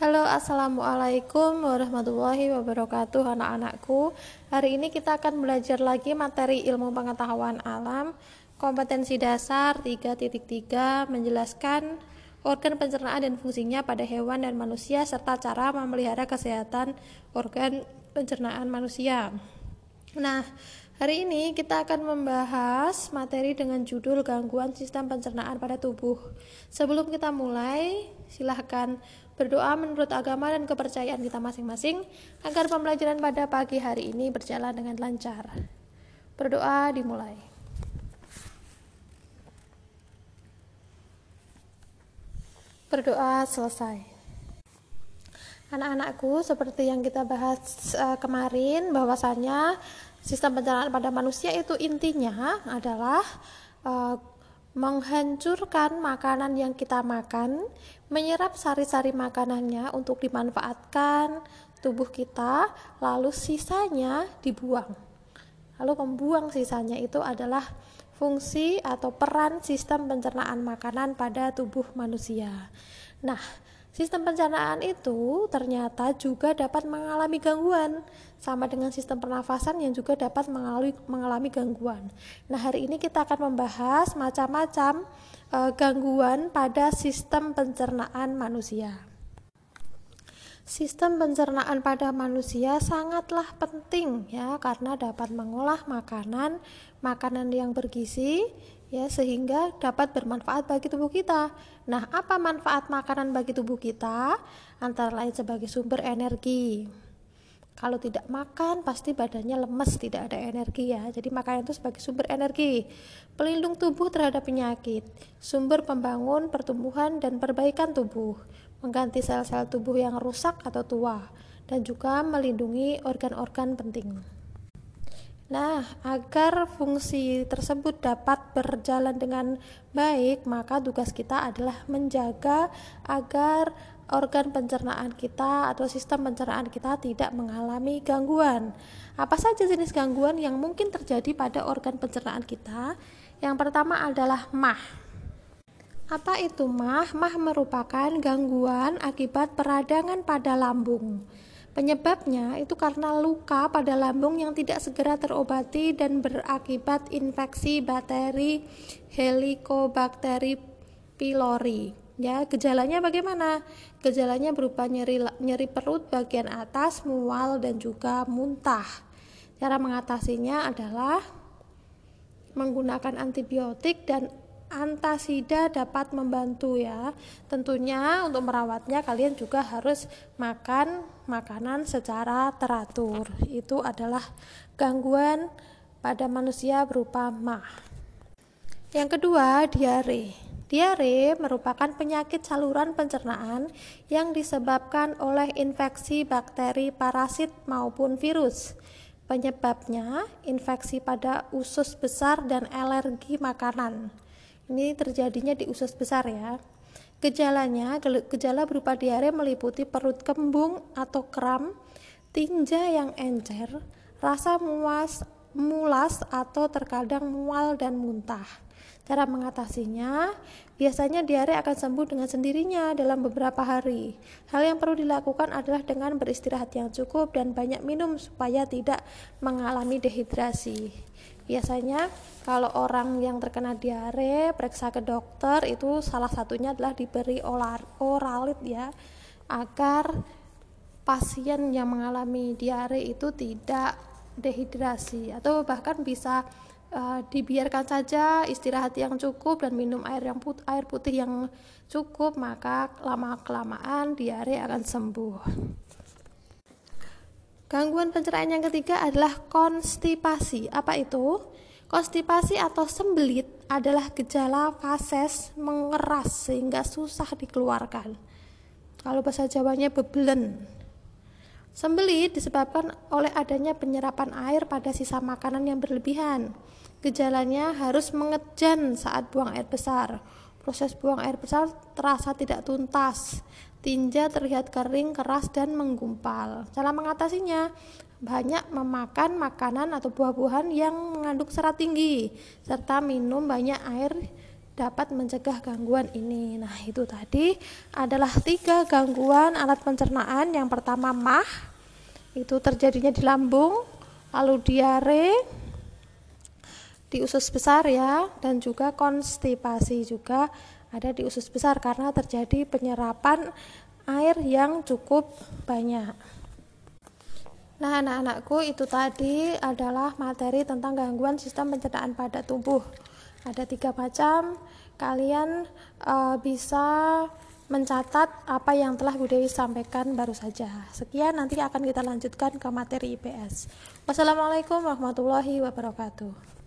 Halo, assalamualaikum warahmatullahi wabarakatuh, anak-anakku. Hari ini kita akan belajar lagi materi ilmu pengetahuan alam, kompetensi dasar 3.3, menjelaskan organ pencernaan dan fungsinya pada hewan dan manusia, serta cara memelihara kesehatan organ pencernaan manusia. Nah, hari ini kita akan membahas materi dengan judul gangguan sistem pencernaan pada tubuh. Sebelum kita mulai, silahkan Berdoa menurut agama dan kepercayaan kita masing-masing agar pembelajaran pada pagi hari ini berjalan dengan lancar. Berdoa dimulai. Berdoa selesai. Anak-anakku, seperti yang kita bahas uh, kemarin, bahwasanya sistem pencernaan pada manusia itu intinya adalah uh, menghancurkan makanan yang kita makan, menyerap sari-sari makanannya untuk dimanfaatkan tubuh kita, lalu sisanya dibuang. Lalu membuang sisanya itu adalah fungsi atau peran sistem pencernaan makanan pada tubuh manusia. Nah, Sistem pencernaan itu ternyata juga dapat mengalami gangguan, sama dengan sistem pernafasan yang juga dapat mengalami, mengalami gangguan. Nah, hari ini kita akan membahas macam-macam e, gangguan pada sistem pencernaan manusia. Sistem pencernaan pada manusia sangatlah penting ya karena dapat mengolah makanan, makanan yang bergizi ya sehingga dapat bermanfaat bagi tubuh kita. Nah, apa manfaat makanan bagi tubuh kita? Antara lain sebagai sumber energi. Kalau tidak makan pasti badannya lemes, tidak ada energi ya. Jadi makanan itu sebagai sumber energi, pelindung tubuh terhadap penyakit, sumber pembangun pertumbuhan dan perbaikan tubuh, mengganti sel-sel tubuh yang rusak atau tua, dan juga melindungi organ-organ penting. Nah, agar fungsi tersebut dapat berjalan dengan baik, maka tugas kita adalah menjaga agar organ pencernaan kita atau sistem pencernaan kita tidak mengalami gangguan. Apa saja jenis gangguan yang mungkin terjadi pada organ pencernaan kita? Yang pertama adalah mah. Apa itu mah? Mah merupakan gangguan akibat peradangan pada lambung. Penyebabnya itu karena luka pada lambung yang tidak segera terobati dan berakibat infeksi bakteri Helicobacter pylori. Ya, gejalanya bagaimana? Gejalanya berupa nyeri nyeri perut bagian atas, mual dan juga muntah. Cara mengatasinya adalah menggunakan antibiotik dan antasida dapat membantu ya. Tentunya untuk merawatnya kalian juga harus makan makanan secara teratur. Itu adalah gangguan pada manusia berupa mah. Yang kedua, diare. Diare merupakan penyakit saluran pencernaan yang disebabkan oleh infeksi bakteri, parasit maupun virus. Penyebabnya infeksi pada usus besar dan alergi makanan. Ini terjadinya di usus besar ya. Gejalanya, gejala berupa diare meliputi perut kembung atau kram, tinja yang encer, rasa muas, mulas atau terkadang mual dan muntah. Cara mengatasinya, biasanya diare akan sembuh dengan sendirinya dalam beberapa hari. Hal yang perlu dilakukan adalah dengan beristirahat yang cukup dan banyak minum supaya tidak mengalami dehidrasi. Biasanya kalau orang yang terkena diare periksa ke dokter itu salah satunya adalah diberi oralit ya agar pasien yang mengalami diare itu tidak dehidrasi atau bahkan bisa uh, dibiarkan saja istirahat yang cukup dan minum air yang put air putih yang cukup maka lama kelamaan diare akan sembuh. Gangguan pencernaan yang ketiga adalah konstipasi. Apa itu? Konstipasi atau sembelit adalah gejala fases mengeras sehingga susah dikeluarkan. Kalau bahasa Jawanya bebelen. Sembelit disebabkan oleh adanya penyerapan air pada sisa makanan yang berlebihan. Gejalanya harus mengejan saat buang air besar. Proses buang air besar terasa tidak tuntas. Tinja terlihat kering, keras, dan menggumpal. Cara mengatasinya banyak memakan makanan atau buah-buahan yang mengandung serat tinggi serta minum banyak air dapat mencegah gangguan ini. Nah, itu tadi adalah tiga gangguan alat pencernaan. Yang pertama mah, itu terjadinya di lambung, lalu diare, di usus besar ya, dan juga konstipasi juga ada di usus besar karena terjadi penyerapan air yang cukup banyak. Nah, anak-anakku, itu tadi adalah materi tentang gangguan sistem pencernaan pada tubuh ada tiga macam kalian uh, bisa mencatat apa yang telah Bu Dewi sampaikan baru saja. Sekian nanti akan kita lanjutkan ke materi IPS. Wassalamualaikum warahmatullahi wabarakatuh.